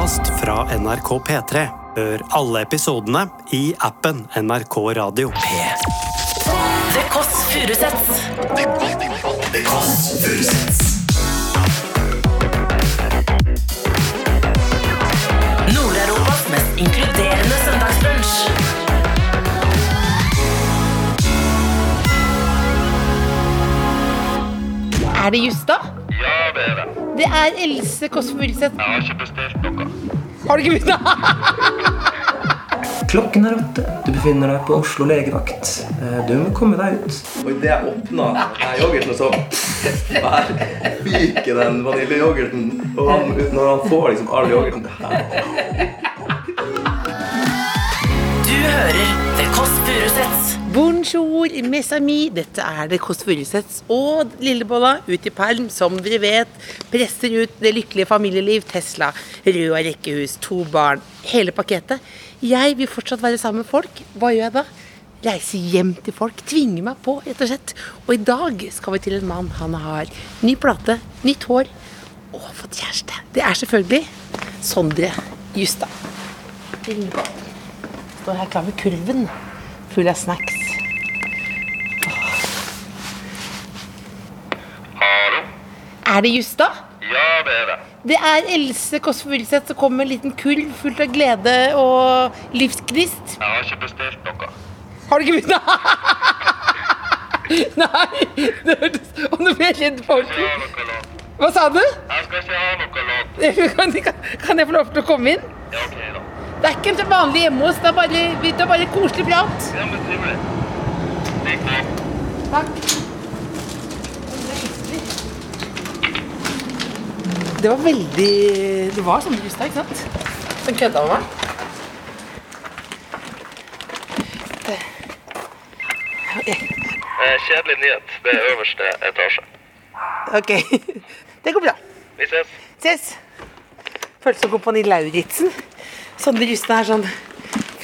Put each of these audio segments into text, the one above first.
podkast fra NRK P3. Hør alle episodene i appen NRK Radio. The Kåss Furuseths. Nord-Europas mest inkluderende søndagsbrunsj. Er det Justa? Ja, det er det. Det er Else Kåss Furuseth. Jeg har ikke bestilt noe. Har du ikke begynt? Klokken er åtte. Du befinner deg på Oslo legevakt. Eh, Du må komme deg ut. Og idet jeg åpna yoghurten, så fyker den vaniljeyoghurten. Og han, når han får liksom all yoghurten Bonjour, mes amis. Dette er det Kåss Furuseths og Lillebolla ut i perm, som dere vet. Presser ut det lykkelige familieliv, Tesla, rød rekkehus, to barn, hele pakketet. Jeg vil fortsatt være sammen med folk. Hva gjør jeg da? Reise hjem til folk. Tvinge meg på, rett og slett. Og i dag skal vi til en mann. Han har ny plate, nytt hår og fått kjæreste. Det er selvfølgelig Sondre Justad. Står her klar med kurven, full av snacks. Hallo? Er det Justa? Ja, det er det. Det er Else Kåss Furuseth som kommer med en liten kurv fullt av glede og livsgnist. Jeg har ikke bestilt noe. Har du ikke begynt? Nei, det hørtes Og nå blir jeg redd for lån. Hva sa du? Jeg skal ikke ha noe lån. Kan, jeg få lov til å komme inn? Ja, ok da. Det er ikke en vanlig hjemme hos, det er bare, det er bare koselig prat. Ja, men trivelig. Takk. Det var veldig Det var sånn Justad, ikke sant? Som kødda med meg. Eh, Kjedelig nyhet. Det er øverste etasje. Ok, det går bra. Vi ses. Ses. Føles som Kompani Lauritzen. Sondre Justad er sånn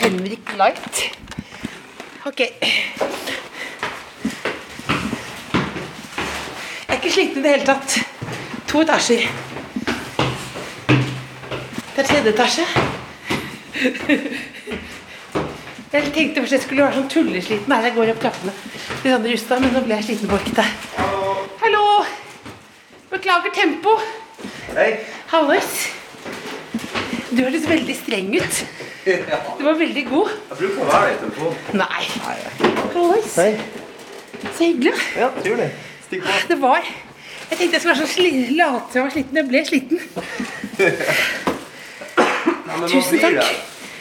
Henrik Light. Ok. Jeg er ikke sliten i det hele tatt. To etasjer. Det er tredje etasje. Jeg tenkte først jeg skulle være sånn tullesliten her jeg går opp trappene men nå ble jeg sliten på orket der. Hallo! Beklager tempo. Hei. Hallois. Du høres veldig streng ut. Du var veldig god. Jeg bruker å være i telefonen. Nei. Hallois. Så hyggelig. Ja, trivelig. Stikk på. Det var Jeg tenkte jeg skulle være så late som jeg var sliten. Jeg ble sliten. Ja, Tusen takk. det.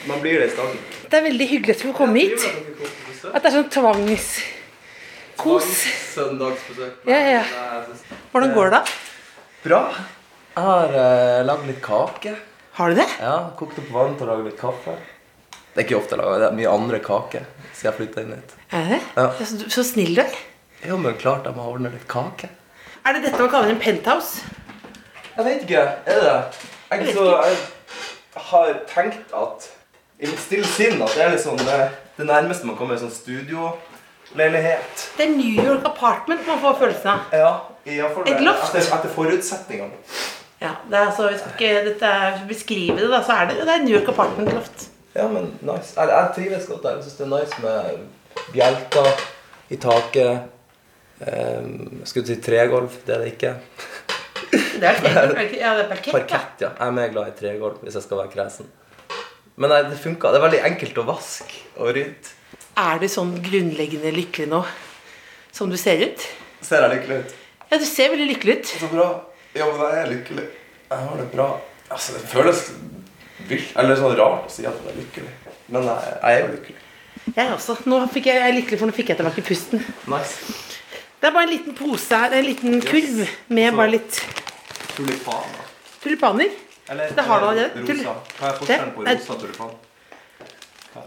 Man blir det i starten. Det er veldig hyggelig at du får komme hit. At det er sånn tvangskos. Søndagsbesøk. Ja, ja. Hvordan går det, da? Bra. Jeg har uh, lagd litt kake. Har du det? Ja, Kokt opp vann til å lage litt kaffe. Det er ikke ofte jeg lager det. er mye andre kaker. Så jeg flytta inn hit. Er det? Ja. Så, så snill du er. Jo, men klart jeg må ordne litt kake. Er det dette man kaller en penthouse? Jeg vet ikke. Er det det? Jeg, ikke så, jeg har tenkt at i mitt stille sinn at det er liksom det, det nærmeste man kommer en sånn studioleilighet. Det er New York Apartment man får følelsen av. Ja, i hvert fall Et loft. Etter, etter forutsetningene. Ja, det er altså, jeg skal ikke dette beskrive det, da, så er det, det er New York Apartment Loft. Ja, men nice. Jeg, jeg trives godt der. Jeg syns det er nice med bjelker i taket. Um, jeg skulle si tregulv. Det er det ikke. Det er, parkett. ja, det er parkett. Parkett, ja. Jeg er mer glad i tregulv hvis jeg skal være kresen. Men nei, det funka. Det er veldig enkelt å vaske og rydde. Er du sånn grunnleggende lykkelig nå, som du ser ut? Ser jeg lykkelig ut? Ja, du ser veldig lykkelig ut. Så bra. Ja, men jeg er lykkelig. Jeg har det bra. Altså, det føles vilt, eller sånn rart å si at jeg er lykkelig. Men jeg, jeg er jo lykkelig. Jeg også. Nå fikk jeg, jeg er lykkelig, for nå fikk jeg tilbake pusten. Nice. Det er bare en liten pose her, en liten kurv med Så- bare litt Tulipaner. tulipaner. Eller Det har du allerede. rosa. Hva er forskjellen på rosa tulipan?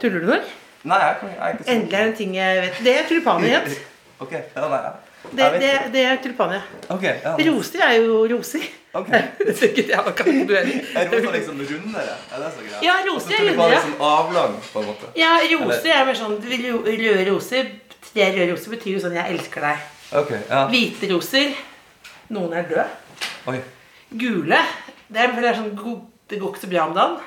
Tuller du nå? Nei, jeg, kan, jeg er ikke så Endelig er det en ting jeg vet. Det er tulipaner, Jens. Ok, ja, nei, ja. Det, det, det er tulipaner. Okay, ja. Roser er jo roser. Okay. Er roser kan du Er rosa liksom rundere? Er det så greit? Ja, roser er tulipan rundere. er liksom avlang, på en måte. Ja, roser er mer sånn Røde roser Tre røde roser betyr jo sånn 'jeg elsker deg'. Ok, ja. Hvite roser Noen er døde. Oi. Gule det er, det er sånn det går ikke så bra om dagen.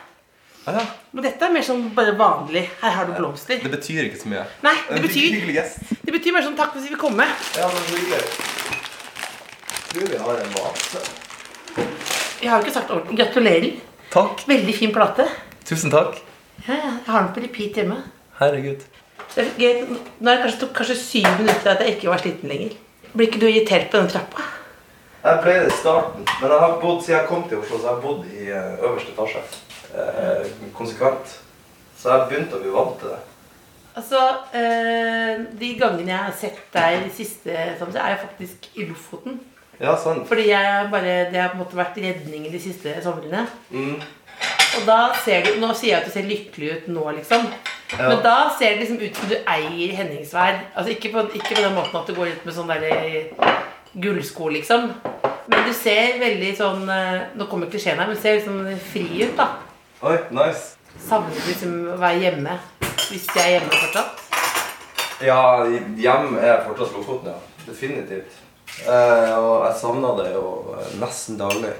Ah, ja. Men dette er mer sånn bare vanlig. Her har du blomster. Det betyr ikke så mye. Nei, det, det betyr, gjest. det betyr mer sånn takk hvis vi vil komme. Ja, men hyggelig. Tror vi har en vase. Jeg har jo ikke sagt ordentlig. Gratulerer. Takk. Veldig fin plate. Tusen takk. Ja, ja, jeg har den på repeat hjemme. Herregud. Nå er det kanskje, tok kanskje syv minutter at jeg ikke var sliten lenger. Blir ikke du irritert på den trappa? Jeg ble det i starten, men jeg har bodd, siden jeg kom til Oslo, så har jeg bodd i eh, øverste etasje. Eh, konsekvent. Så jeg begynte å bli vant til det. Altså, eh, De gangene jeg har sett deg de siste sånn, så er jeg faktisk i Lofoten. Ja, sant. Fordi bare, det har på en måte vært redningen de siste somrene. Mm. Og da ser du, Nå sier jeg at du ser lykkelig ut nå, liksom. Ja. Men da ser det liksom ut som du eier Henningsvær. Altså ikke på, ikke på den måten at du går ut med sånn der gullsko, liksom. Men du ser veldig sånn eh, Nå kommer klisjeen her, men du ser liksom fri ut, da. Oi, nice. Savner du liksom å være hjemme? Hvis jeg er hjemme fortsatt? Ja, hjem er fortsatt Lofoten, ja. Definitivt. Eh, og jeg savner det jo eh, nesten daglig.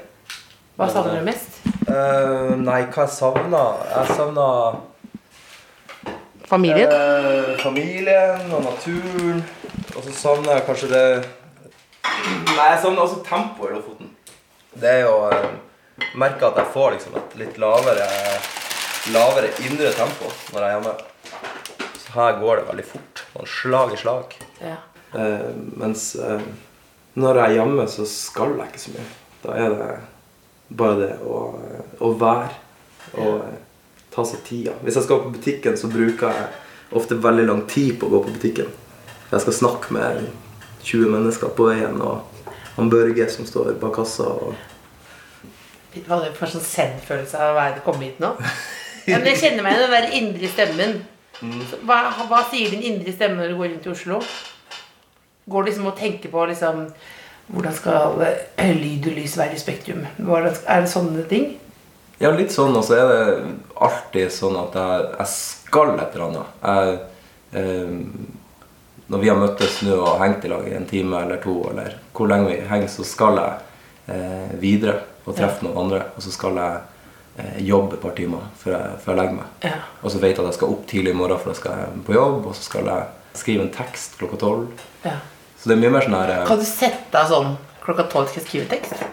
Hva savner du mest? Eh, nei, hva jeg savna? Jeg savna Familien? eh, familien og naturen. Og så savner jeg kanskje det Nei, jeg savner også tempoet i Lofoten. Det er jo eh, Merker at jeg får liksom et litt lavere Lavere indre tempo når jeg er hjemme. Så her går det veldig fort. Sånn slag i slag. Ja. Eh, mens eh, når jeg er hjemme, så skal jeg ikke så mye. Da er det bare det å, å være og eh, ta seg tida. Hvis jeg skal på butikken, så bruker jeg ofte veldig lang tid på å gå på butikken. Jeg skal snakke med 20 mennesker på veien, og han Børge som står bak kassa. og Hva det for sånn zen-følelse av å komme hit nå? Ja, men jeg kjenner meg i den der indre stemmen. Hva, hva sier din indre stemme når du går rundt i Oslo? Går du liksom og tenker på liksom Hvordan skal eh, lyd og lys være i Spektrum? Hvordan, er det sånne ting? Ja, litt sånn, og så er det alltid sånn at jeg, jeg skal et eller annet. Jeg, eh, når vi har møttes nå og hengt i lag i en time eller to, eller hvor lenge vi henger, så skal jeg eh, videre og treffe noen andre. Og så skal jeg eh, jobbe et par timer før jeg, før jeg legger meg. Ja. Og så vet jeg at jeg skal opp tidlig i morgen, for da skal jeg på jobb, og så skal jeg skrive en tekst klokka tolv. ja. Så det er mye mer sånn her eh, Kan du sette deg sånn klokka tolv skal jeg skrive tekst?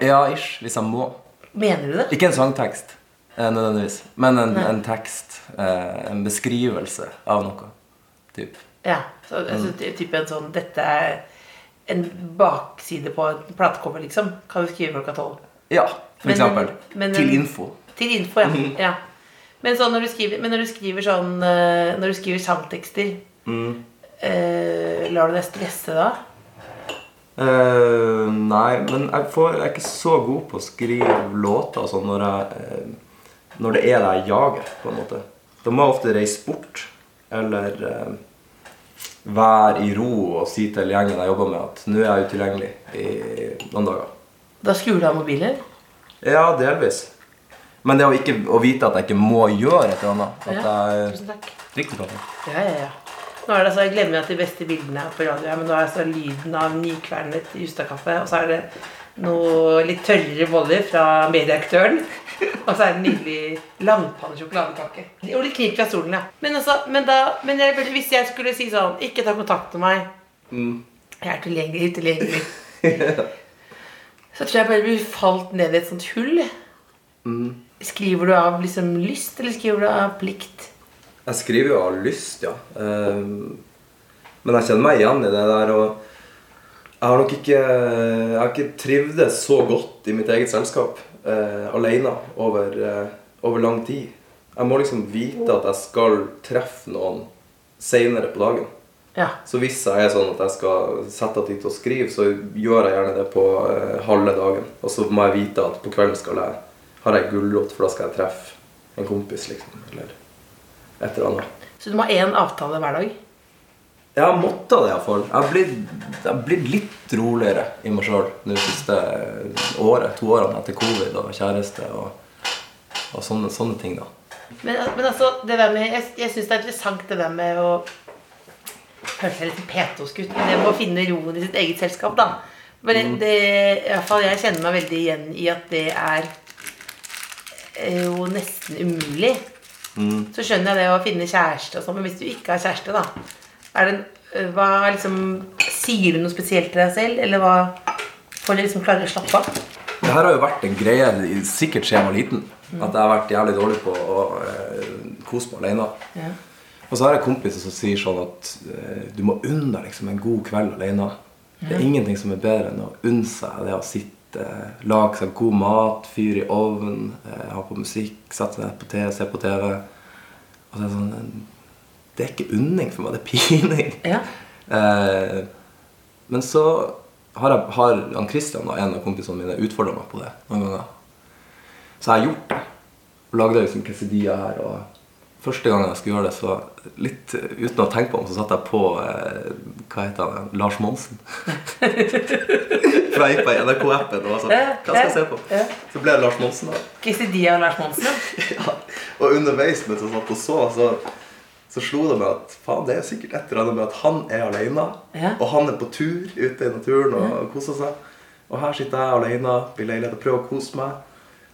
Ja, ish, hvis jeg må. Mener du det? Ikke en sangtekst eh, nødvendigvis, men en, en tekst. Eh, en beskrivelse av noe. Typ. Ja. Så, altså, ty- type en sånn Dette er en bakside på en platecover, liksom. Kan du skrive klokka tolv? Ja, for Men- eksempel. men- Til info. Til info, ja. ja. Men, sånn når du skriver, men når du skriver sånn eh, Når du skriver sangtekster eh, Lar du deg stresse da? Eh, nei, men jeg, får, jeg er ikke så god på å skrive låter altså når, jeg, eh, når det er det jeg jager, på en måte. Da må jeg ofte reise bort, eller eh, være i ro og si til gjengen jeg jobber med at nå er jeg utilgjengelig i noen dager. Da skrur du av mobilen? Ja, delvis. Men det å, ikke, å vite at jeg ikke må gjøre et eller annet. At Ja, jeg tusen takk. Riktig. Ja, ja, ja. Nå er det altså, Jeg glemmer at de beste bildene er på radio, men nå er det altså lyden av nykvernet Justad-kaffe. Og så er det noe litt tørrere boller fra medieaktøren. Og så er det nydelig langpannesjokoladekake. Og litt knirk fra stolen, ja. Men, altså, men, da, men jeg, hvis jeg skulle si sånn Ikke ta kontakt med meg. Jeg er tilgjengelig, utilgjengelig. Så tror jeg bare du falt ned i et sånt hull. Skriver du av liksom lyst, eller skriver du av plikt? Jeg skriver jo av lyst, ja. Ehm, men jeg kjenner meg igjen i det der. Og jeg har nok ikke Jeg har ikke trivdes så godt i mitt eget selskap eh, alene over, eh, over lang tid. Jeg må liksom vite at jeg skal treffe noen seinere på dagen. Ja. Så hvis jeg er sånn at jeg skal sette av tid til å skrive, så gjør jeg gjerne det på eh, halve dagen. Og så må jeg vite at på kvelden skal jeg, har jeg gulrot, for da skal jeg treffe en kompis, liksom. Eller et eller annet. Så du må ha én avtale hver dag? Jeg har måttet det iallfall. Jeg har blitt, jeg har blitt litt roligere i meg sjøl det siste året. To årene etter covid og kjæreste og, og sånne, sånne ting, da. Men, men altså, det der med, jeg, jeg syns det er interessant det der med å Høre seg litt petos ut, men jeg må finne roen i sitt eget selskap, da. Men det, i hvert fall jeg kjenner meg veldig igjen i at det er eh, jo nesten umulig. Mm. Så skjønner jeg det å finne kjæreste og sånn, men hvis du ikke har kjæreste, da er det, eh, hva liksom, Sier du noe spesielt til deg selv, eller hva For å liksom klare å slappe av? Det her har jo vært en greie sikkert siden jeg var liten. At jeg har vært jævlig dårlig på å eh, kose meg alene. Ja. Og så har jeg kompiser som sier sånn at eh, du må unne deg liksom en god kveld alene. Det er ingenting som er bedre enn å unne seg det å sitte, lage seg god mat, fyr i ovnen, eh, ha på musikk, sette seg på TV, se på TV. Og det er sånn eh, Det er ikke unning for meg, det er pining. Ja. Eh, men så har, jeg, har han Christian, og en av kompisene mine, utfordra meg på det noen ganger. Så jeg har gjort det. Og lagde liksom quesadilla her. Og første gangen jeg skulle gjøre det, så litt uten å tenke på det, så satte jeg på eh, Hva heter han? Lars Monsen. For jeg gikk på NRK-appen og var sånn Hva skal jeg se på? Så ble det Lars Monsen. da. Quesadilla og Lars Monsen. Ja. Og underveis mens jeg satt og så, så, så slo det meg at faen, det er sikkert et eller annet med at han er alene. Ja. Og han er på tur ute i naturen og koser seg. Og her sitter jeg alene i leilighet og prøver å kose meg.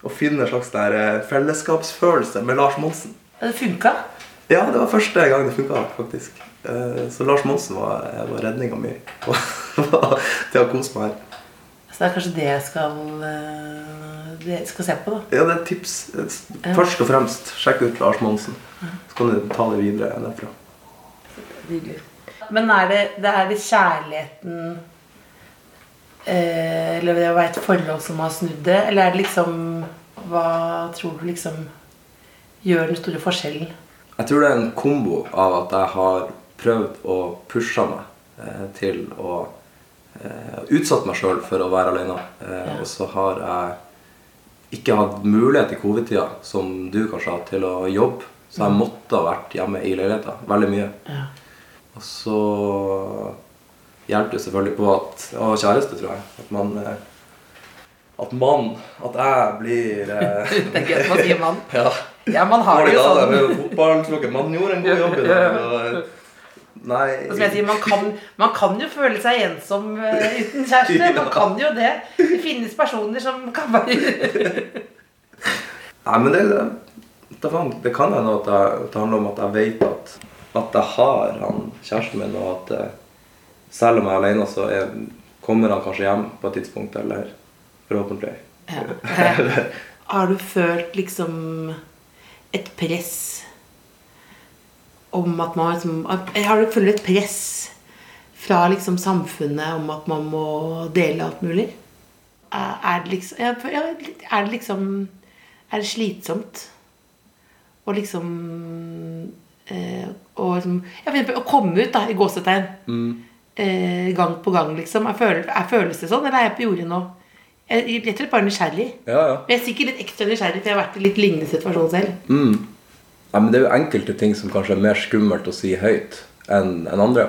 Og finne en slags der eh, fellesskapsfølelse med Lars Monsen. Ja, det funka. Ja, det var første gang det funka, faktisk. Eh, Så Lars Monsen var, var redninga mi til å kose meg her. Så det er kanskje det jeg skal, eh, det jeg skal se på, da. Ja, det er et tips. Først og fremst, sjekk ut Lars Monsen. Så kan du ta det videre derfra. Nydelig. Men er det, det er det kjærligheten eh, Eller det å være et forhold som har snudd det? Eller er det liksom Hva tror du liksom gjør den store forskjellen? Jeg tror det er en kombo av at jeg har prøvd å pushe meg eh, til å eh, Utsatt meg sjøl for å være alene. Eh, Og så har jeg ikke hatt mulighet i covid-tida, som du kanskje har, til å jobbe. Så jeg måtte ha vært hjemme i leiligheta veldig mye. Ja. Og så hjelper det selvfølgelig på at Og kjæreste, tror jeg. At man eh, At mann At jeg blir eh, Det er gøy at man sier mann. Ja. Ja, man har det det jo sånn. er jo ikke Man gjorde en god jobb i dag. og- Nei Og som jeg sier, man kan, man kan jo føle seg ensom eh, uten kjæreste. Man kan jo det. Det finnes personer som kan være Nei, men det, det, det, det kan hende at, at det handler om at jeg vet at, at jeg har han kjæresten min, og at eh, selv om jeg er alene, så er, kommer han kanskje hjem på et tidspunkt, eller forhåpentlig. Ja. Har du følt liksom et press om at man liksom Har du følt et press fra liksom samfunnet om at man må dele alt mulig? Er det liksom Er det liksom Er det slitsomt å liksom eh, å, liksom å komme ut da, i gåsetegn Mm. gang på gang, liksom. Er føles det sånn, eller er jeg på jordet nå? Jeg, blir er bare nysgjerrig. Ja, ja. Men jeg er sikkert litt ekstra nysgjerrig, for jeg har vært i litt lignende situasjon selv. Nei, men det er jo enkelte ting som kanskje er mer skummelt å si høyt enn en andre.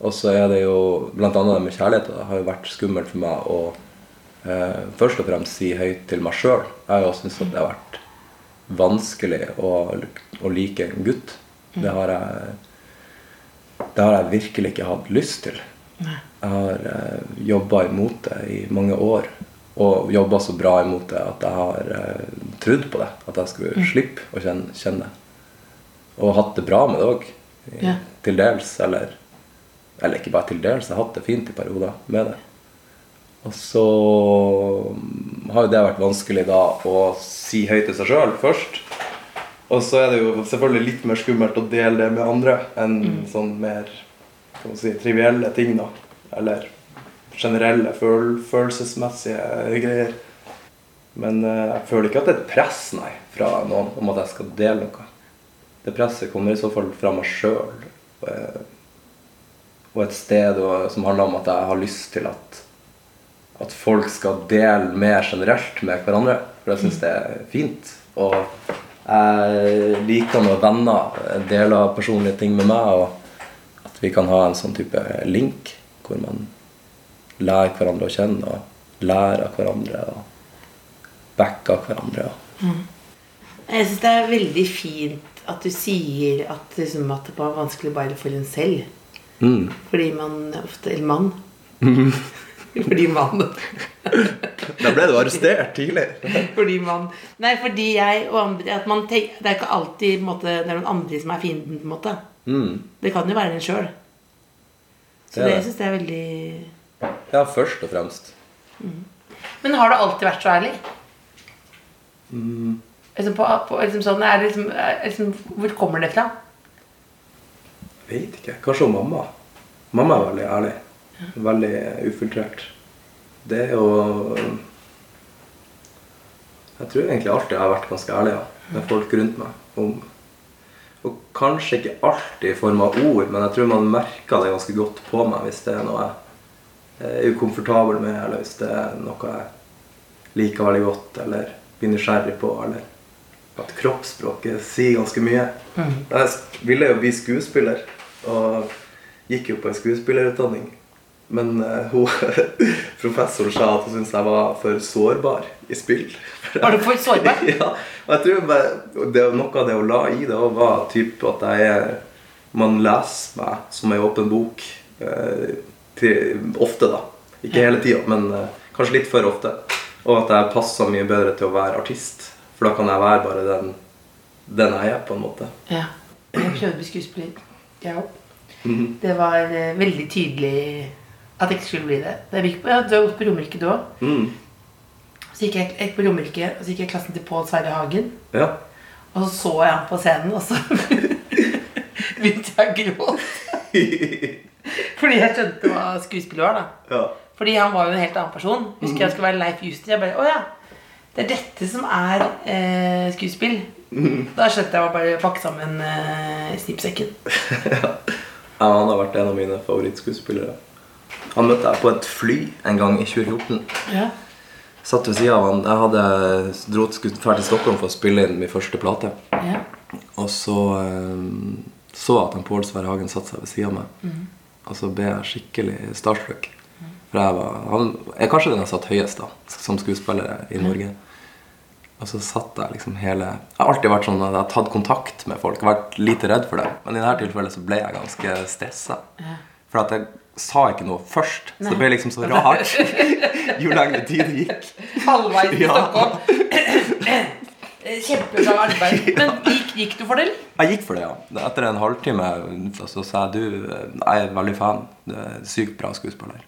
Og så er det jo annet det med kjærlighet. Det har jo vært skummelt for meg å eh, først og fremst si høyt til meg sjøl. Jeg har jo syntes at det har vært vanskelig å, å like en gutt. Det har jeg det har jeg virkelig ikke hatt lyst til. Jeg har eh, jobba imot det i mange år. Og jobba så bra imot det at jeg har eh, trodd på det. At jeg skulle slippe å kjenne, kjenne det. Og hatt det bra med det òg. Ja. Til dels. Eller, eller ikke bare til dels. Jeg har hatt det fint i perioder med det. Og så mm, har jo det vært vanskelig da å si høyt til seg sjøl først. Og så er det jo selvfølgelig litt mer skummelt å dele det med andre enn sånn mer kan si, trivielle ting, da. Eller generelle føl følelsesmessige greier. Men eh, jeg føler ikke at det er et press nei, fra noen om at jeg skal dele noe. Det presset kommer i så fall fra meg sjøl. Og et sted og, som handler om at jeg har lyst til at, at folk skal dele mer generelt med hverandre. For jeg syns det er fint. Og jeg liker når venner deler personlige ting med meg, og vi kan ha en sånn type link hvor man lærer hverandre å kjenne og lærer av hverandre og backer hverandre. Jeg syns det er veldig fint at du sier at, liksom, at det var vanskelig bare for en selv. Mm. Fordi man ofte Eller mann. Fordi mann Da ble du arrestert tidlig. Fordi mann Nei, fordi jeg og andre at man tenker, Det er ikke alltid på en måte, det er noen andre som er fienden, på en måte. Det kan jo være en sjøl. Så Det det syns jeg er veldig Ja, først og fremst. Men har du alltid vært så ærlig? Mm. Liksom på, på, liksom sånn, er liksom, liksom, hvor kommer det fra? Vet ikke. Kanskje hun mamma. Mamma er veldig ærlig. Veldig ufiltrert. Det er jo Jeg tror egentlig alltid jeg har vært ganske ærlig ja, med folk rundt meg. Om, og kanskje ikke alltid i form av ord, men jeg tror man merker det ganske godt på meg hvis det er noe jeg er ukomfortabel med, eller hvis det er noe jeg liker veldig godt, eller blir nysgjerrig på, eller at kroppsspråket sier ganske mye. Jeg ville jo bli skuespiller, og gikk jo på en skuespillerutdanning. Men uh, hun, professoren sa at hun syntes jeg var for sårbar i spill. Var du for sårbar? ja, og jeg tror bare, det, Noe av det hun la i det var typ at jeg er Man leser meg som ei åpen bok. Eh, til, ofte, da. Ikke hele tida, men eh, kanskje litt for ofte. Og at jeg passer mye bedre til å være artist. For da kan jeg være bare den, den jeg er, på en måte. Ja. Jeg prøvde å bli skuespiller. Jeg òg. Det var eh, veldig tydelig at jeg ikke skulle bli det. Da jeg gikk på, ja, har gått på Romerike da. Mm. Så gikk jeg, jeg på Romerike, og så gikk jeg i klassen til Pål Sverre Hagen. Ja. Og så så jeg han på scenen, og så begynte jeg å gråte. Fordi jeg skjønte hva skuespiller var. da ja. Fordi han var jo en helt annen person. Husker jeg skulle være Leif Juster. Jeg bare, å ja, Det er dette som er eh, skuespill. Da skjønte jeg bare pakke sammen eh, snippsekken. ja. Han har vært en av mine favorittskuespillere. Han møtte jeg på et fly en gang i 2014. Ja. Satt ved siden av han. Jeg hadde dro skulle dra til Stockholm for å spille inn min første plate. Ja. Og så eh, så jeg at han Pål Sverre Hagen satte seg ved siden av meg. Og så ble jeg skikkelig starstruck. For jeg var han er kanskje den jeg satt høyest da, som skuespiller i Norge. Og så satt jeg liksom hele Jeg har alltid vært sånn at jeg har tatt kontakt med folk. Jeg har vært lite redd for det. Men i dette tilfellet så ble jeg ganske stressa. For at jeg sa ikke noe først. Så det ble liksom så rart jo lengre tid det gikk. Halvveis til Ja. Kjempebra arbeid. Men gikk, gikk du for det. Jeg gikk for det, ja. Etter en halvtime så sa jeg du, jeg er veldig fan. Du er sykt bra skuespiller.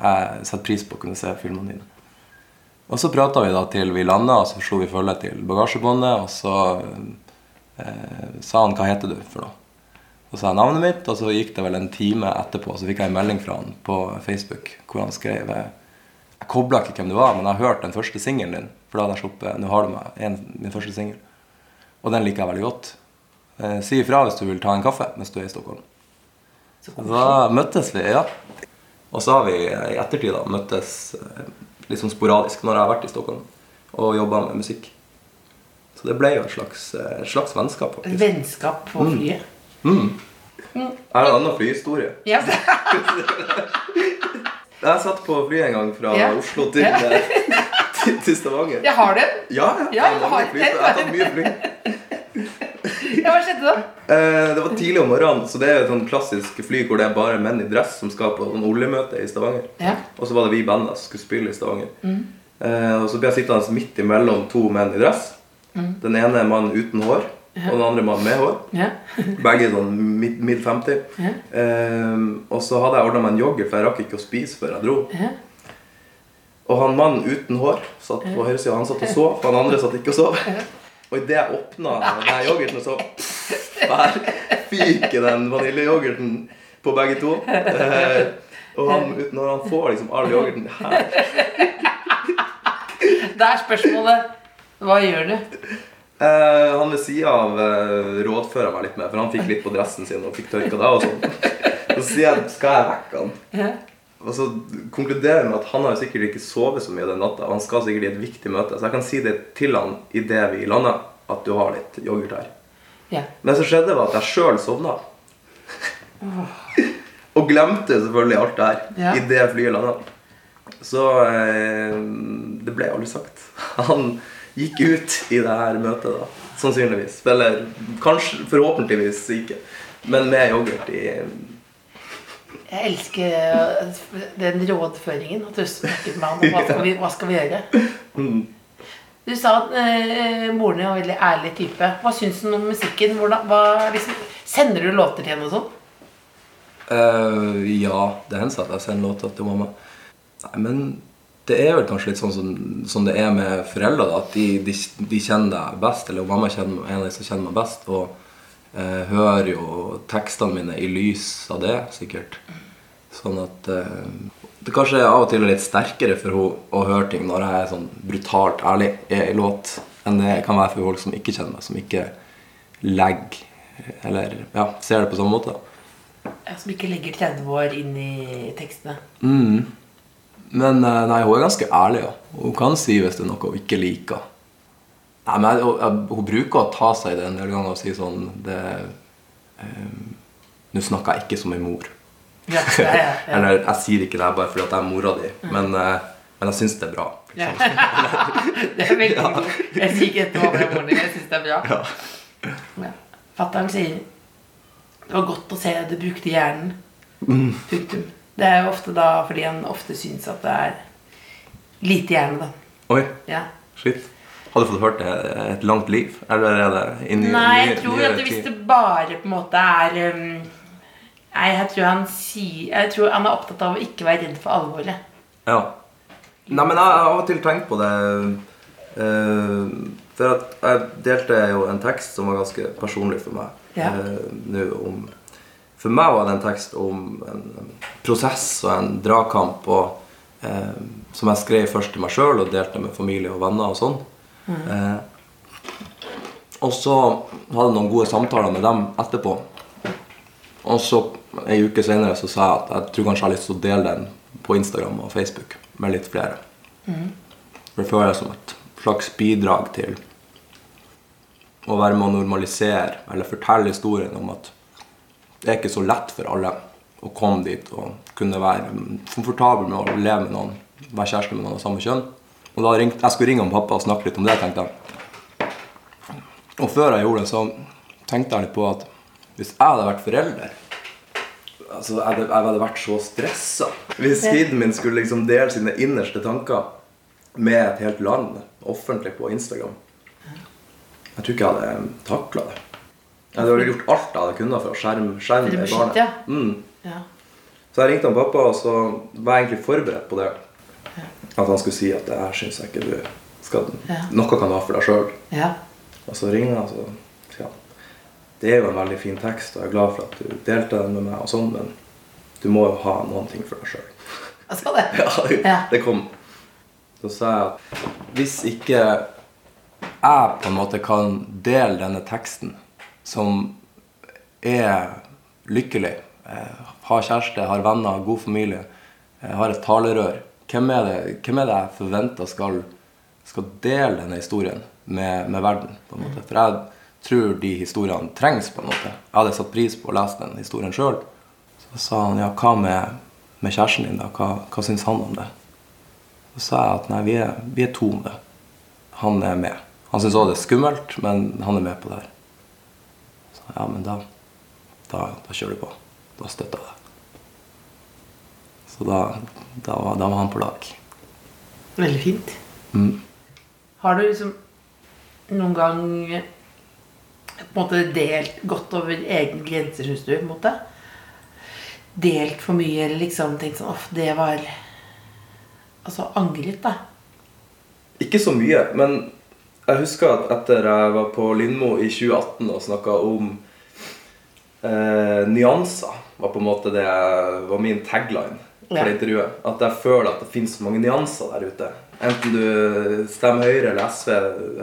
Jeg setter pris på å kunne se filmene dine. Og så prata vi da til vi landa, og så slo vi følge til bagasjebåndet. Og så eh, sa han 'hva heter du' for noe. Så sa jeg navnet mitt, og så gikk det vel en time etterpå, så fikk jeg en melding fra han på Facebook hvor han skrev eh, Jeg kobla ikke hvem du var, men jeg har hørt den første singelen din. For da hadde jeg sluppet 'Nå har du meg', en, min første singel. Og den liker jeg veldig godt. Eh, si ifra hvis du vil ta en kaffe mens du er i Stockholm. Så Da møttes vi, ja. Og så har vi eh, i ettertid da møttes eh, litt sånn sporadisk når jeg har vært i Stockholm og jobba med musikk. Så det ble jo et slags, et slags vennskap, faktisk. vennskap på flyet. Jeg det en annen flyhistorie. Yes. Jeg satt på flyet en gang fra yeah. Oslo til, Ja. til, til Stavanger. Jeg har det. Ja, ja. Ja, jeg, har fly. jeg har tatt mye fly. Ja, hva skjedde da? Eh, det var tidlig om morgenen, så det er et sånn klassisk fly hvor det er bare menn i dress som skal på sånn oljemøte i Stavanger. Ja. Og så var det vi i bandet som skulle spille i Stavanger. Eh, og så ble jeg sittende midt imellom to menn i dress. Den ene er mannen uten hår, og den andre mannen med hår. Ja. Begge sånn mid, mid 50. Ja. Um, og så hadde jeg ordna meg en yoghurt, for jeg rakk ikke å spise før jeg dro. Ja. Og han mannen uten hår satt på høyresida. Han satt og sov, han andre satt ikke og sov. Og idet jeg åpna denne yoghurten, så der fyker den vaniljeyoghurten på begge to. Eh, og han uten hår, han får liksom all yoghurten her. Det er spørsmålet Hva gjør du? Eh, han ved sida av eh, rådfører meg litt med, for han fikk litt på dressen sin og fikk tørka det og sånn. Så sier jeg skal jeg vekke han. Ja. Og så konkluderer jeg med at han har jo sikkert ikke sovet så mye den natta. Og han skal sikkert i et viktig møte, så jeg kan si det til han idet vi lander, at du har litt yoghurt her. Ja. Men så skjedde det at jeg sjøl sovna. og glemte selvfølgelig alt det her Ja. idet flyet landa. Så eh, det ble aldri sagt. Han gikk ut i det her møtet, da. Sannsynligvis. Eller kanskje, forhåpentligvis ikke. Men med yoghurt i Jeg elsker eh, den rådføringen. Du snakket med han hva skal vi, hva skal vi gjøre. Du sa at eh, moren din var en veldig ærlig type. Hva syns hun om musikken? Hvordan, hva, liksom, sender du låter til henne og sånn? Uh, ja, det hender at jeg sender låter til mamma. Nei, men det er vel kanskje litt sånn som, som det er med foreldre. Da, at de, de, de kjenner deg best, eller mamma kjenner, er en av de som kjenner meg best. Og eh, hører jo tekstene mine i lys av det, sikkert. Sånn at eh, det kanskje er av og til litt sterkere for henne å høre ting når jeg er sånn brutalt ærlig i låt, enn det kan være for folk som ikke kjenner meg, som ikke legger eller ja, ser det på samme måte. Ja, Som ikke legger 30 år inn i tekstene. Mm. Men eh, nei, hun er ganske ærlig. Ja. Hun kan si hvis det er noe hun ikke liker. Nei, men jeg, jeg, Hun bruker å ta seg i det en del ganger og si sånn det, eh, Nå snakker jeg ikke som en mor. Ja, ja, ja. Eller jeg sier ikke det her bare fordi at jeg er mora di, men, eh, men jeg syns det er bra. Ja. Det er veldig god. Jeg sier ikke etter hva det er moren din. Jeg syns det er bra. Ja. Fatter'n sier det var godt å se du brukte hjernen. Punktum. Det er jo ofte da fordi han ofte syns at det er lite hjerne, da. Oi, Ja. shit. Hadde fått hørt det et langt liv? Eller er det inni, Nei, jeg tror at hvis det bare på en måte er um, Nei, jeg tror han sier Jeg tror han er opptatt av å ikke være redd for alvoret. Ja. Nei, men jeg har av og til tenkt på det Uh, For at jeg delte jo en tekst som var ganske personlig for meg. Ja. uh, nå om For meg var det en tekst om en prosess og en dragkamp og, eh, som jeg skrev først til meg sjøl og delte med familie og venner og sånn. Eh, og så hadde jeg noen gode samtaler med dem etterpå. Og så en uke senere så sa jeg at jeg tror kanskje jeg har lyst til å dele den på Instagram og Facebook med litt flere. For det føles som et slags bidrag til å være med å normalisere eller fortelle historien om at det er ikke så lett for alle å komme dit og kunne være komfortabel med å leve med noen, være kjæreste med noen av samme kjønn. Og da ringte, Jeg skulle ringe om pappa og snakke litt om det, tenkte jeg. Og før jeg gjorde det, så tenkte jeg litt på at hvis jeg hadde vært forelder altså Jeg hadde, jeg hadde vært så stressa hvis kiden min skulle liksom dele sine innerste tanker med et helt land offentlig på Instagram. Jeg tror ikke jeg hadde takla det. Jeg hadde gjort alt jeg hadde kunnet for å skjerme, skjerme det barnet. ja. Mm. Ja. Så jeg ringte han pappa, og så var jeg egentlig forberedt på det. At han skulle si at det her syns jeg ikke du skal Ja. Noe kan du ha for deg sjøl. ja. Og så ringer han og så sier han Det er jo en veldig fin tekst, og jeg er glad for at du delte den med meg, og sånn, men du må jo ha noen ting for deg sjøl. Sa det, Ja. det kom. Så sa jeg at hvis ikke jeg på en måte kan dele denne teksten, som er lykkelig, eh, har kjæreste, har venner, god familie, eh, har et talerør, hvem er det, hvem er det jeg forventer skal, skal dele denne historien med, med verden? på en måte? For jeg tror de historiene trengs. på en måte. Jeg hadde satt pris på å lese den historien sjøl. Så sa han ja, hva med, med kjæresten din, da? Hva, hva syns han om det? Så sa jeg at nei, vi er, vi er to om det. Han er med. Han syns òg det er skummelt, men han er med på det her. Ja, men da, da, da kjører du på. Da støtter jeg deg. Så da, da, var, da var han på lag. Veldig fint. Mm. Har du liksom noen gang på en måte delt gått over egne grenser, syns du? på en måte? Delt for mye, eller liksom tenkt sånn Uff, det var Altså angret, da. Ikke så mye, men jeg husker at etter jeg var på Lindmo i 2018 og snakka om eh, nyanser, var på en måte det var min tagline for Ja. intervjuet. At jeg føler at det finnes så mange nyanser der ute. Enten du stemmer Høyre eller SV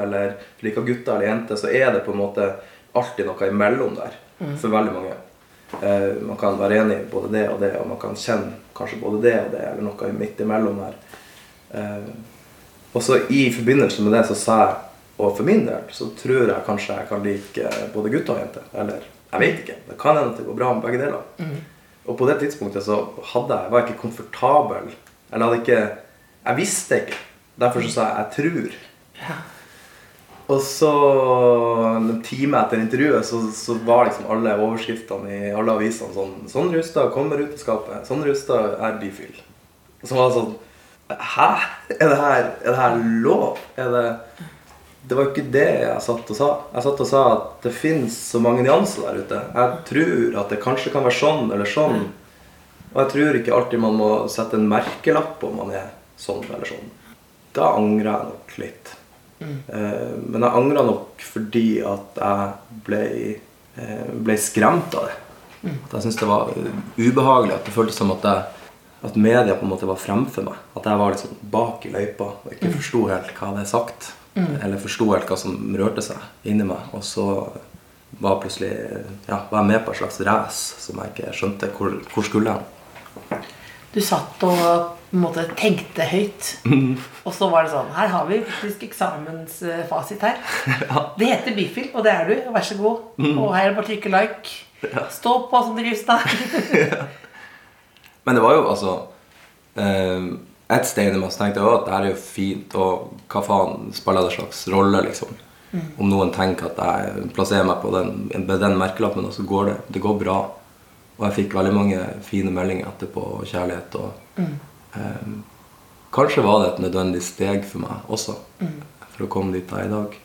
eller liker gutter eller jenter, så er det på en måte alltid noe imellom der for veldig mange. Eh, man kan være enig i både det og det, og man kan kjenne kanskje både det og det, eller noe midt imellom der. Eh, og så i forbindelse med det så sa jeg, og for min del, så tror jeg kanskje jeg kan like både gutter og jenter. Eller jeg vet ikke. Det kan hende at det går bra med begge deler. Og på det tidspunktet så hadde jeg, var jeg ikke komfortabel. Eller hadde ikke Jeg visste ikke. Derfor så sa jeg 'jeg tror'. Og så en time etter intervjuet så, så var liksom alle overskriftene i alle avisene sånn Sånn Rustad kommer ut av skapet. Sånn Rustad er bifil. Så var sånn Hæ? Er det her, er det her lov? Er det Det var jo ikke det jeg satt og sa. Jeg satt og sa at det fins så mange nyanser der ute. Jeg tror at det kanskje kan være sånn eller sånn. Og jeg tror ikke alltid man må sette en merkelapp på om man er sånn eller sånn. Da angrer jeg nok litt. Mm. men jeg angra nok fordi at jeg ble, eh, ble skremt av det. At jeg syntes det var eh, ubehagelig. At det føltes som at, jeg, at media på en måte var fremfor meg. At jeg var liksom bak i løypa og ikke forsto helt hva jeg hadde sagt. Eller forsto helt hva som rørte seg inni meg. Og så var plutselig ja, var jeg med på et slags race som jeg ikke skjønte hvor, hvor skulle Jeg. Du satt og på en måte tenkte høyt. Og så var det sånn Her har vi faktisk eksamensfasit her. Det heter bifil, og det er du. Vær så god. Og her er det bare å trykke like. Stå på som drivstad. Rustad. Men det var jo altså eh, Et sted inni meg så tenkte jeg at det her er jo fint, og hva faen spiller det slags rolle, liksom? Om noen tenker at jeg plasserer meg på den, med den merkelappen, og så går det, det går bra. Og jeg fikk veldig mange fine meldinger etterpå, og kjærlighet. Og, eh, kanskje var det et nødvendig steg for meg også, for å komme dit jeg er i dag.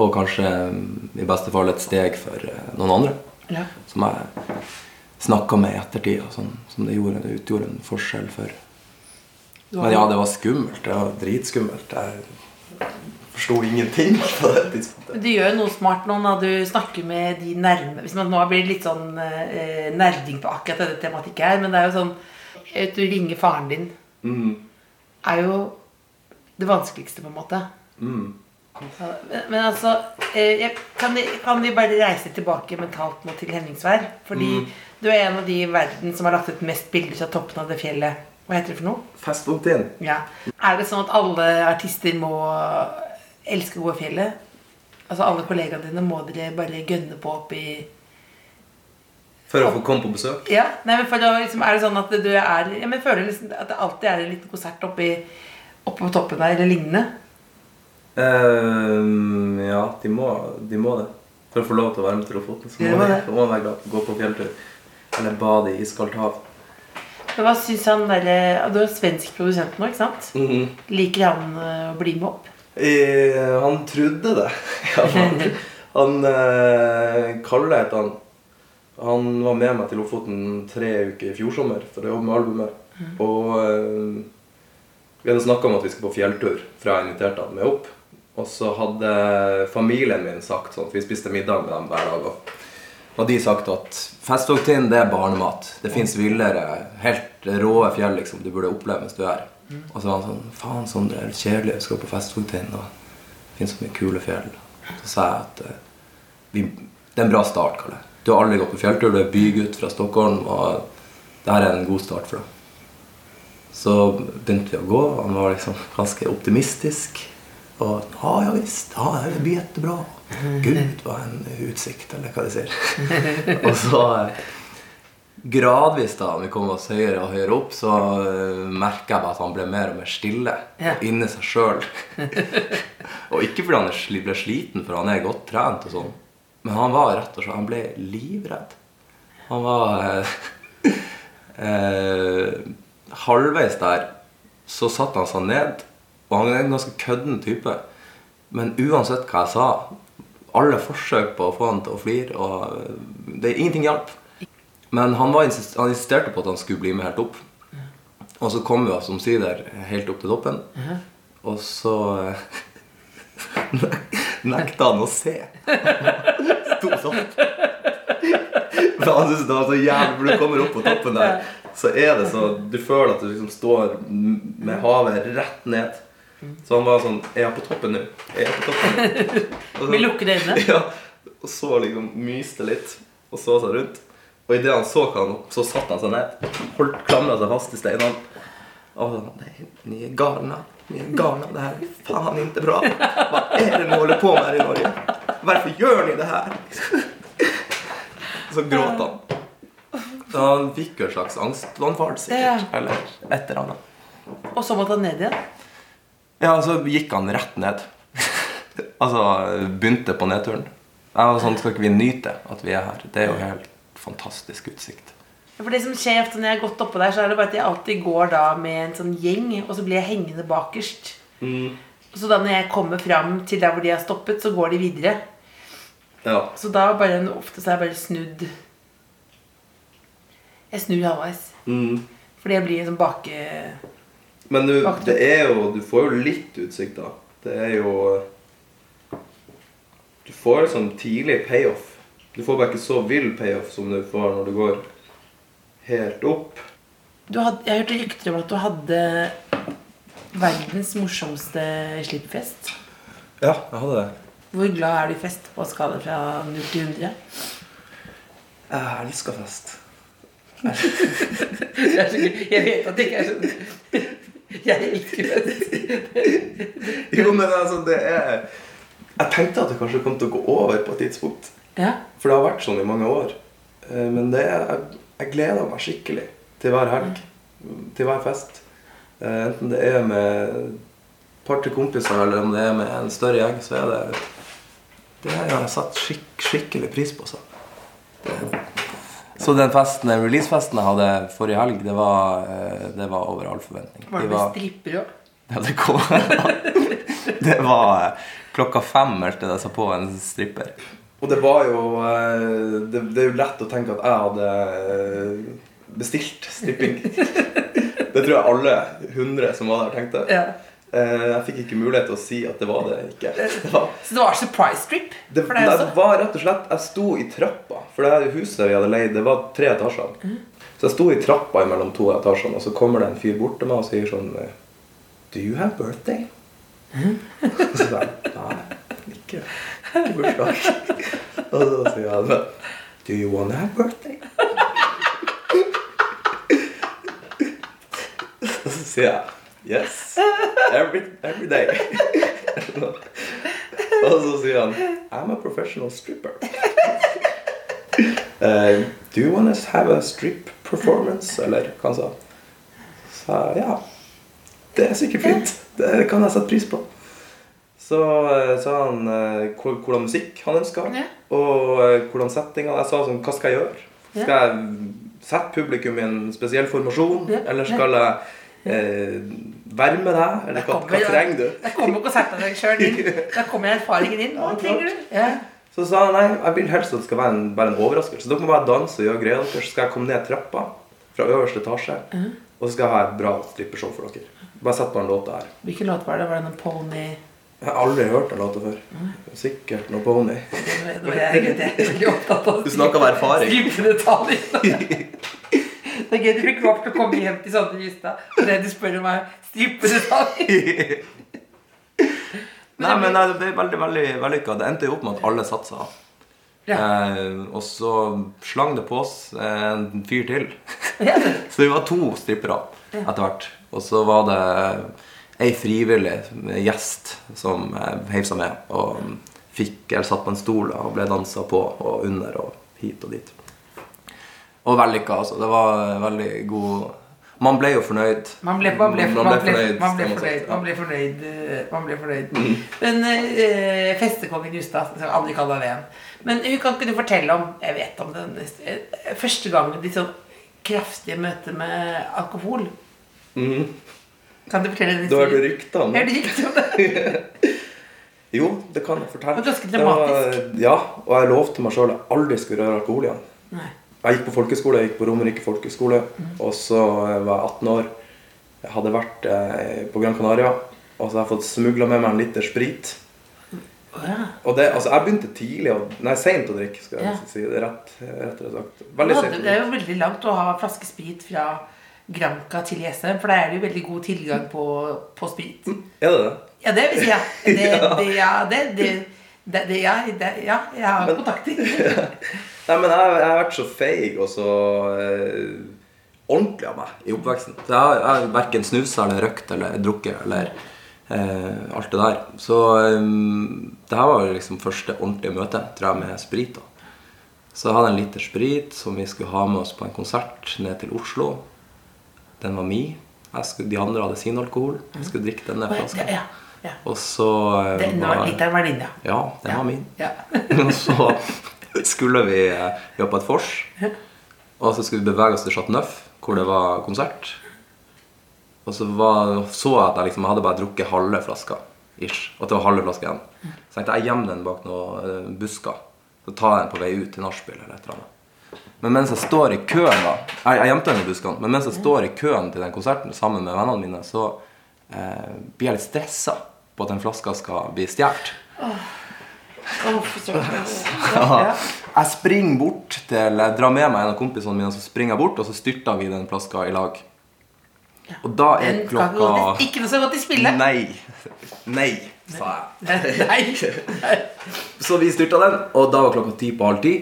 Og kanskje mm, i beste fall et steg for eh, noen andre Ja. som jeg snakka med i ettertid, og sånn, som det gjorde, utgjorde en forskjell for. Men ja, det var skummelt. Det var dritskummelt. Jeg forsto ingenting på det tidspunktet. Du gjør noe smart nå når du snakker med de nærme Hvis man nå blir litt sånn eh, nerding på akkurat denne tematikken her, men det er jo sånn at Du ringer faren din. Er jo det vanskeligste, på en måte. Mm. Ja, Men, men altså eh, kan, vi, kan vi bare reise tilbake mentalt nå til Henningsvær? Fordi du er en av de i verden som har lagt ut mest bilder fra toppen av det fjellet. Hva heter det for noe? Festvogntiden. Ja. Er det sånn at alle artister må elske å gå i fjellet? Altså alle kollegaene dine må dere bare gønne på opp i For å få komme på besøk. Ja, nei, men for da liksom, Er det sånn at du er ja, men føler liksom at det alltid er en liten konsert oppi, oppe på toppen der, eller lignende? Um, ja, de må, de må det. For å få lov til å være med til Lofoten, så må, de, må de. Gå på fjelltur. Eller bade i iskaldt hav. Men hva syns han derre Du er svensk produsent nå, ikke sant? Mhm. Liker han eh, å bli med opp? Eh, han trodde det. Han han eh, Kalle het han. Han var med meg til Lofoten tre uker i fjor sommer for å jobbe med albumet. Og eh, vi hadde snakka om at vi skulle på fjelltur, for jeg inviterte han med opp. Og så hadde familien min sagt sånn, for vi spiste middag med dem hver dag. Og, og de sagt at Festogtind, det er barnemat. Det fins villere, helt råe fjell liksom, du burde oppleve mens du er her. Og så var han sånn Faen, Sondre, det er kjedelig. Vi skal på Festogtind, Og det fins så mye kule fjell. Så sa jeg at eh, vi, det er en bra start, Kalle. Du har aldri gått på fjelltur. Du er bygutt fra Stockholm. Og det her er en god start for deg. Så begynte vi å gå. Han var liksom ganske optimistisk. Og ja, ja visst. Ja, det blir jättebra. Gud, hva en utsikt, eller hva de sier. og så eh, gradvis da vi kom oss høyere og høyere opp, så uh, merka jeg bare at han ble mer og mer stille. Ja. Inni seg sjøl. og ikke fordi han ble sliten, for han er godt trent og sånn. Men han var rett og slett Han ble livredd. Han var eh, eh, Halvveis der så satte han seg ned, og han er en ganske kødden type. Men uansett hva jeg sa, alle forsøk på å få han til å flire, og eh, det, ingenting hjalp. Men han, var, insist- han insisterte på at han skulle bli med helt opp. Og så kom vi oss omsider helt opp til toppen. Og så eh, nekta han å se. Sto sånn. For han syntes det var så jævlig For du kommer opp på toppen der, så er det så Du føler at du liksom står med havet rett ned. Så han var sånn Er jeg på toppen nå? Er jeg på toppen nå? Vi så- Med lukkede øyne? Ja. Og så liksom myste litt og så seg rundt. Og idet han så hva han opp, så satte han seg ned. Holdt Klamra seg fast i steinene. Og sånn Nei, ni er galna. Ni er garna, Det her er faen ikke bra. Hva er det ni holder på med her i Norge? Hvorfor gjør ni det her? Så gråt han. Så han fikk jo en slags angstanfall, sikkert. Eller et eller annet. Og så måtte han ned igjen? Ja, og så gikk han rett ned. Altså, begynte på nedturen. Jeg var sånn, skal ikke vi nyte at vi er her? Det er jo helt fantastisk utsikt. Ja, For det som skjer ofte når jeg har gått oppå der, så er det bare at jeg alltid går da med en sånn gjeng, og så blir jeg hengende bakerst. Mm. så da når jeg kommer fram til der hvor de har stoppet, så går de videre. Ja. Så da bare ofte så er jeg bare snudd Jeg snur halvveis. Mm. Fordi jeg blir sånn bake... Men du, det er jo, du får jo litt utsikt, da. Det er jo Du får sånn tidlig payoff. Du får bare ikke så vill payoff som du får når du går helt opp. Du hadde, jeg hørte rykter om at du hadde verdens morsomste slippfest. Ja, jeg hadde det. Hvor glad er du i fest på skala fra 0 til 100? Jeg elsker fest. Jeg vet at det ikke er sånn Jeg liker fest. Jo, men altså, det er Jeg tenkte at det kanskje kom til å gå over på et tidspunkt. Ja. For det har vært sånn i mange år. Eh, Men det er, jeg, jeg gleder meg skikkelig til hver helg. Til hver fest. Eh, Enten det er med et par til kompiser, eller om det er med en større gjeng, så er det Det har jeg satt skik skikkelig pris på. Så. Det, så den festen, den releasefesten jeg hadde forrige helg, det var, eh, det var over all forventning. Var det med stripper òg? ja, det kom Det var eh, klokka fem meldte det seg på en stripper. Og det var jo eh, det, det er jo lett å tenke at jeg hadde bestilt stripping. Det tror jeg alle hundre som var der, tenkte. Ja. Eh, Jeg fikk ikke mulighet til å si at det var det ikke. Det var, Så det var surprise trip? det, for deg det også? var rett og slett Jeg sto i trappa, for det huset vi hadde leid, det var tre etasjer. Så jeg sto i trappa mellom to etasjene, og så kommer det en fyr bort til meg og sier sånn eh, Do you have birthday? Og så sa jeg nei, ikke, ikke bursdag. Og så sier han Do you wanna have birthday? Og så sier jeg Yes. Every, every day. Og så sier han I'm a professional stripper. Uh, do you want to have a strip performance? Eller hva han sa. Så ja. Det er sikkert fint. Det kan jeg sette pris på. Så eh, sa han eh, hvordan musikk han ønska, Ja. og eh, hvordan settinga. Jeg sa sånn Hva skal jeg gjøre? Skal jeg sette publikum i en spesiell formasjon? Ja. Eller skal jeg eh, vær med deg? Eller hva, hva trenger du? Jeg kommer ikke og setter deg sjøl inn. Da kommer erfaringen inn. Hva trenger du? Ja. Så sa han nei, jeg vil helst at det skal være en, bare en overraskelse. Dere må bare danse og gjøre greia deres. Så skal jeg komme ned trappa fra øverste etasje. Og så skal jeg ha et bra strippeshow for dere. Bare sett på den låta her. Hvilken låt var det? Var det noen pony Jeg har aldri hørt den låta før. Sikkert noe pony. Nå er jeg, jeg er veldig opptatt av Du snakker av erfaring. Det er gøy du fikk lov til å komme hjem til sånne Justad, og det du spør om er strippedetaljer. Nei, men nei, det ble veldig, veldig vellykka. Det endte jo opp med at alle satsa. Ja. Eh, og så slang det på oss en fyr til. Så vi var to strippere etter hvert. Og så var det ei frivillig gjest som eh, heiv seg med og fikk eller satt på en stol og ble dansa på og under og hit og dit. Og vellykka, altså. Det var veldig god Man ble jo fornøyd. Man ble, man ble, man ble, man ble, man ble fornøyd. Man ble fornøyd. eh, Man fornøyd. Men eh, festekongen Justad skal aldri kalle deg igjen. Men hun kan ikke du fortelle om Jeg vet om den eh, første gangen ditt sånn kraftige møte med alkohol. Mhm. Kan du fortelle Du har hørt historien? rykter om det? det. Jo, det kan jeg fortelle. Det var ganske Det var- dramatisk. ja, og jeg lovte meg sjøl at jeg aldri skulle røre alkohol igjen. Nei. Jeg gikk på folkeskole, jeg gikk på Romerike folkeskole, og så eh, var jeg 18 år. Jeg hadde vært eh, på Gran Canaria, og så har jeg fått smugla med meg en liter sprit. Ja. Og det, altså, jeg begynte tidlig, nei, seint å drikke, skal jeg Ja. si det rett, rettere sagt. Veldig hadde- Det er jo veldig langt å ha flaske sprit fra Granca til Jessheim, for da er det jo veldig god tilgang på, på sprit. Er det det? Ja, det vil si, ja. Det, det, ja, det, det, det, det, ja, det, ja, jeg har kontakter. Nei, men jeg, jeg har vært så feig og så eh, ordentlig av meg i oppveksten. Så jeg har, jeg har verken snusa eller røkt eller drukket eller eh, alt det der. Så um, det her var liksom første ordentlige møte tror jeg, med sprit. da. Så jeg hadde en liter sprit som vi skulle ha med oss på en konsert ned til Oslo. Den var mi. Skulle, de andre hadde sin alkohol. Jeg skulle drikke denne ja, flaska. ja. Ja. Og så eh, Den var litt av en venninne. Ja, den var min. Ja. Og så skulle vi jobbe på et vors, og så skulle vi bevege oss til Chat Neuf, hvor det var konsert. Og så var, så jeg at jeg liksom hadde bare drukket halve flaska. Ish, og at det var halve flaska igjen. Så tenkte jeg jeg gjemmer den bak noen eh, busker. Så tar jeg den på vei ut til nachspiel eller et eller annet. Men mens jeg står i køen da Jeg, jeg gjemte den i buskene. Men mens jeg står i køen til den konserten sammen med vennene mine, så eh, blir jeg litt stressa på at den flaska skal bli stjålet. Ja. Jeg springer bort til Jeg drar med meg en av kompisene mine, så springer jeg bort, og så styrter vi den flaska i lag. Og da er klokka Ikke noe så godt i spillet. Nei. Nei, sa jeg. Nei. Så vi styrta den, og da var klokka ti på halv ti.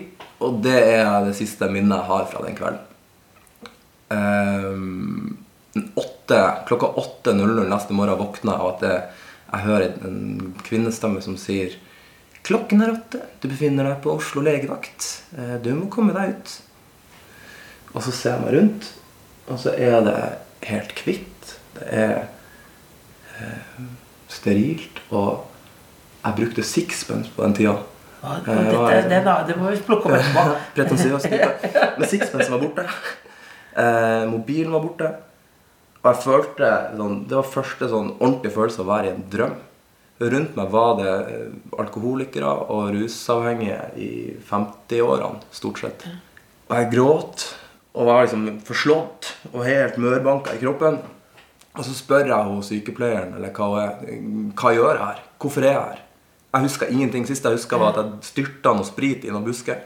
Og det er det siste minnet jeg har fra den kvelden. Um, 8, klokka 8.00 neste morgen våkner jeg av at jeg, jeg hører en kvinnestemme som sier Klokken er åtte. Du befinner deg på Oslo legevakt. Eh, Du må komme deg ut. Og så ser jeg meg rundt, og så er det helt hvitt. Det er eh, sterilt. Og jeg brukte sixpence på den tida. Ja, Dette, det, da, det må vi plukke opp etterpå. Pretensiøst. Men sixpence var borte. Eh, mobilen var borte. Og jeg følte sånn, Det var første sånn ordentlig følelse av å være i en drøm. Rundt meg var det eh, alkoholikere og rusavhengige i 50-årene, stort sett. Og jeg gråt og var liksom forslått og helt mørbanka i kroppen. Og så spør jeg hun sykepleieren eller hva, er, hva gjør jeg her. Hvorfor er jeg her? Jeg husker ingenting. Sist jeg huska, var at jeg styrta noe sprit i noen busker.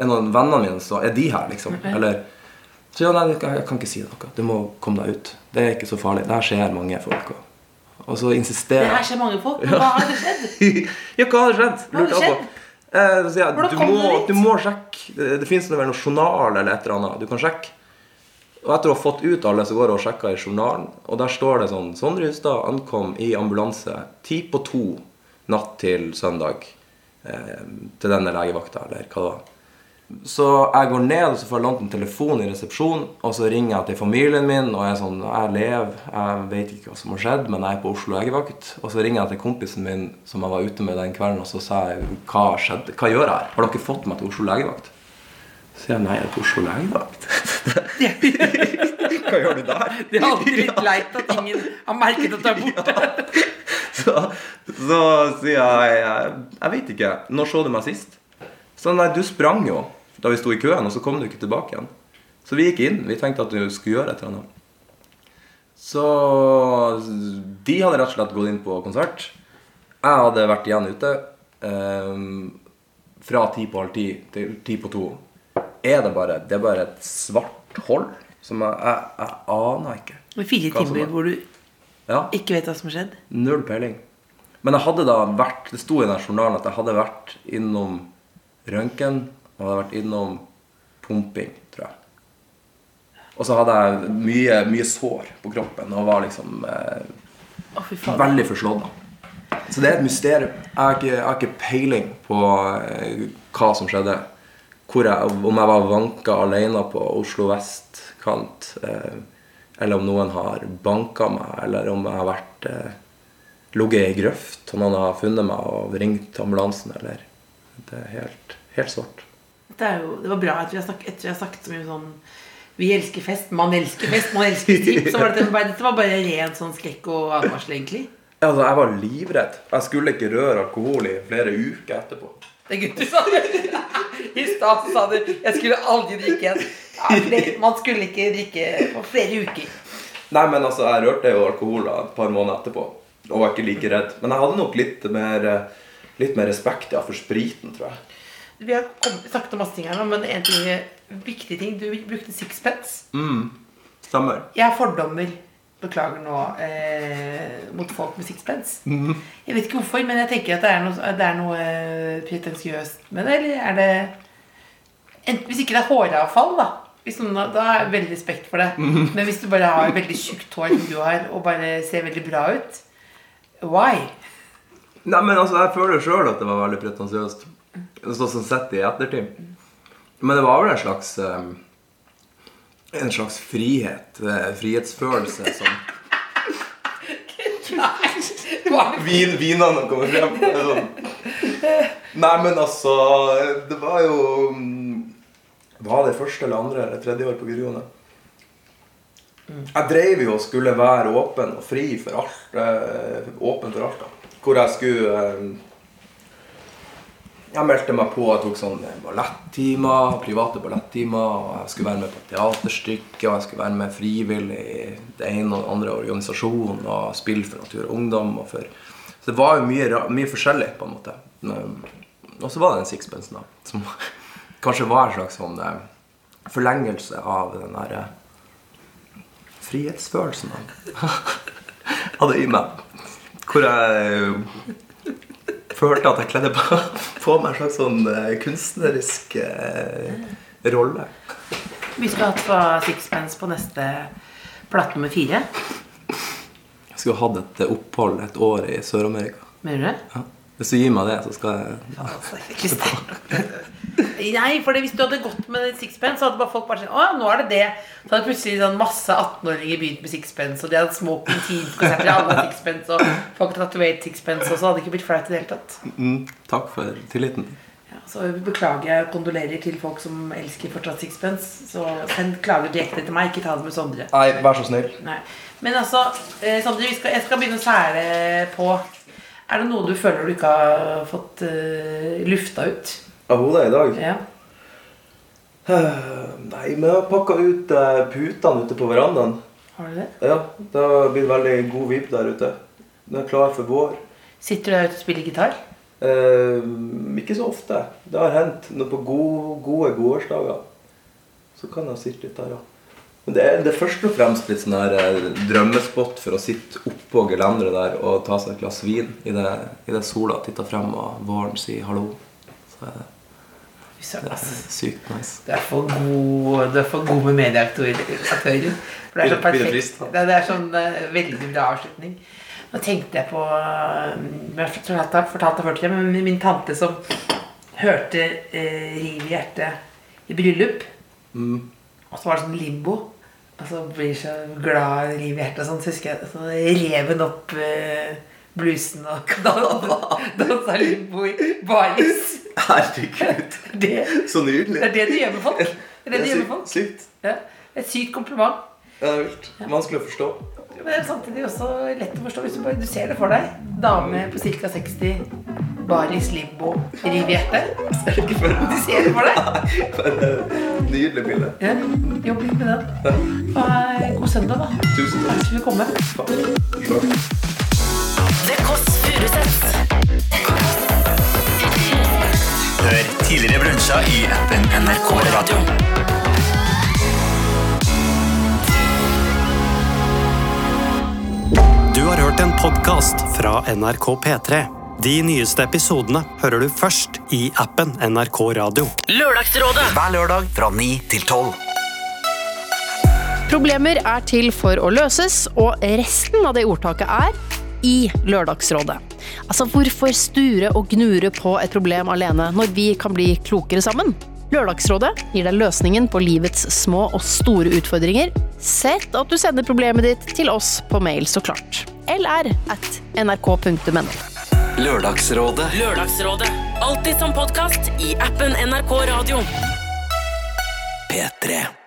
En av vennene mine så Er de her, liksom? Eller Så ja, nei, jeg, jeg kan ikke si noe. Du må komme deg ut. Det er ikke så farlig. Det her skjer mange folk. Og, så insisterer jeg. Det her skjer mange folk. Hva har det skjedd? ja, hva har skjedd? Hva har Lurte jeg. Eh, så ja, du, må, du du må sjekke. Det, det fins noe journal eller et eller annet. Du kan sjekke. Og etter å ha fått ut alle, så går jeg og sjekker i journalen. Og der står det sånn Sondre Hustad ankom i ambulanse ti på to natt til søndag. Eh, til denne legevakta, eller hva det var. Så jeg går ned og så får jeg lånt en telefon i resepsjonen. Og så ringer jeg til familien min og jeg er sånn Jeg lever, jeg vet ikke hva som har skjedd, men jeg er på Oslo legevakt. Og så ringer jeg til kompisen min som jeg var ute med den kvelden, og så sa jeg hva skjedde? Hva gjør jeg her? Har dere fått meg til Oslo legevakt? Så sier jeg nei, jeg er på Oslo legevakt. hva gjør du der? Det er alltid litt leit at ingen har merket at du er borte. Så, så sier jeg Jeg vet ikke. Når så du meg sist? Så nei, du sprang jo da vi sto i køen, og så kom du ikke tilbake igjen. Så vi gikk inn. Vi tenkte at du skulle gjøre et eller annet. Så de hadde rett og slett gått inn på konsert. Jeg hadde vært igjen ute. eh, fra ti på halv ti til ti på to. Er det bare Det er bare et svart hold som jeg, jeg, jeg aner ikke. Med fire timer hvor du Ja. ikke vet hva som har skjedd. Null peiling. Men jeg hadde da vært Det sto i den journalen at jeg hadde vært innom røntgen og hadde vært innom pumping, tror jeg. Og så hadde jeg mye, mye sår på kroppen og var liksom eh, oh, veldig forslått. Så det er et mysterium. Jeg har ikke, jeg har ikke peiling på eh, hva som skjedde. Jeg, om jeg var vanka alene på Oslo vestkant, eh, eller om noen har banka meg, eller om jeg har vært eh, ligget i ei grøft og noen har funnet meg og ringt ambulansen, eller Det er helt, helt svart. Det, jo, det var bra at vi har snakket, etter vi har snakket så mye sånn Vi elsker fest, man elsker fest, man elsker tips. Så var det, dette var bare ren sånn skrekk og advarsel, egentlig. Altså, jeg var livredd. Jeg skulle ikke røre alkohol i flere uker etterpå. Det er gutter sa det. I stad sa du 'jeg skulle aldri drikke igjen'. Ja, flere, man skulle ikke drikke på flere uker. Nei, men altså, jeg rørte jo alkohol da, et par måneder etterpå. Og var ikke like redd. Men jeg hadde nok litt mer, eh, litt mer respekt ja, for spriten, tror jeg. Vi har sagt snakket om masse ting her nå, men en ting, viktig ting Du brukte sixpence. Stemmer. Jeg har fordommer beklager nå eh, mot folk med sixpence. Jeg vet ikke hvorfor, men jeg tenker at det er noe, det er noe eh, pretensiøst med det. Eller er det enten, Hvis ikke det er håravfall, da. Noen, da har jeg veldig respekt for det. Men hvis du bare har veldig tjukt hår som du har, og bare ser veldig bra ut Why? Nei, men altså, jeg føler sjøl at det var veldig pretensiøst. Sånn som sett i ettertid. Men det var vel en slags um, En slags frihet. eh, Frihetsfølelse som Vin, vinene kommer frem. Sånn. Nei, men altså Det var jo mm, Var det første eller andre eller tredje år på videregående? Jeg drev jo og skulle være åpen og fri for alt. Eh, åpen for alt, da. Hvor jeg skulle eh, Jeg meldte meg på og tok sånn ballettimer, private ballettimer. og Jeg skulle være med på teaterstykket, og jeg skulle være med frivillig i det ene og den andre organisasjonen og spille for Natur og Ungdom. Og for, så det var jo mye, mye forskjellig, på en måte. Og så var det den sixpensen, da. Som kanskje var en slags sånn eh, forlengelse av den derre frihetsfølelsen jeg hadde i meg. Hvor jeg følte at jeg kledde på, på meg en slags sånn eh, kunstnerisk eh, rolle. Vi skulle hatt på Sixpence på neste plate nummer fire. Jeg skulle hatt et opphold et år i Sør-Amerika. Mener du det? Ja. Hvis du gir meg det, så skal jeg Nei, for hvis du hadde gått med sixpence, så hadde bare folk bare sagt Å ja, nå er det det. Så hadde plutselig sånn masse 18-åringer begynt med sixpence, og de hadde smoking teen-konserter, alle sixpence, og folk hadde tatovert sixpence, og så hadde det ikke blitt flaut i det hele tatt. mm, Takk for tilliten. Ja, så beklager jeg og kondolerer til folk som elsker fortsatt sixpence. Så send klager direkte til meg, ikke ta det med Sondre. Nei, vær så snill. Nei. Men altså, eh, Sondre, vi skal, jeg skal begynne å sære på. Er det noe du føler du ikke har fått uh, lufta ut? Av hodet i dag? Ja. Nei, men jeg har pakka ut eh, putene ute på verandaen. Har du det? Ja, det har blitt veldig god vibe der ute. Den er klar for vår. Sitter du der ute og spiller gitar? Eh, ikke så ofte. Det har hendt når på gode, gode gårsdager. Så kan jeg sitte litt der, ja. Det er, det er først og fremst litt sånn her eh, drømmespott for å sitte oppå gelenderet der og ta seg et glass vin i det, i det sola titter frem og våren sier hallo. Så er det, det er sykt nice. Du er for god, er for god med medieaktører. For det er så perfekt. Det, det er sånn eh, veldig bra avslutning. Nå tenkte jeg på eh, Jeg har fortalt det før til men min, min tante som hørte eh, Riv i hjertet i bryllup. Mm. Og så var det sånn limbo. Og så blir så glad i livet i hjertet og sånn. Så husker jeg så rev hun opp eh, blusen og dansa limbo i baris. Herregud, Det, så nydelig. det er det du gjør med folk. Det er det du gjør med folk. sykt. Ja, et sykt kompliment. Ja, det er vilt. Vanskelig å forstå. Men det er samtidig også lett å forstå hvis du, bare, du ser det for deg. Dame på ca. 60, baris, limbo, Riviette. Ser du Ser ikke for Du ser det for deg. Nydelig bilde. Ja, jobb litt med den. God søndag, da. Tusen Takk takk. for at du kom. The Kåss Furuseths. Hør tidligere brunsjer i appen NRK Radio. Du har hørt en podkast fra NRK P3. De nyeste episodene hører du først i appen NRK Radio. Lørdagsrådet. Hver lørdag fra 9 til 12. Problemer er til for å løses, og resten av det ordtaket er i Lørdagsrådet. Altså, hvorfor sture og gnure på et problem alene når vi kan bli klokere sammen? Lørdagsrådet gir deg løsningen på livets små og store utfordringer. Sett at du sender problemet ditt til oss på mail, så klart. lr at nrk.no. Lørdagsrådet. Lørdagsrådet. Alltid som podkast i appen NRK Radio. P3.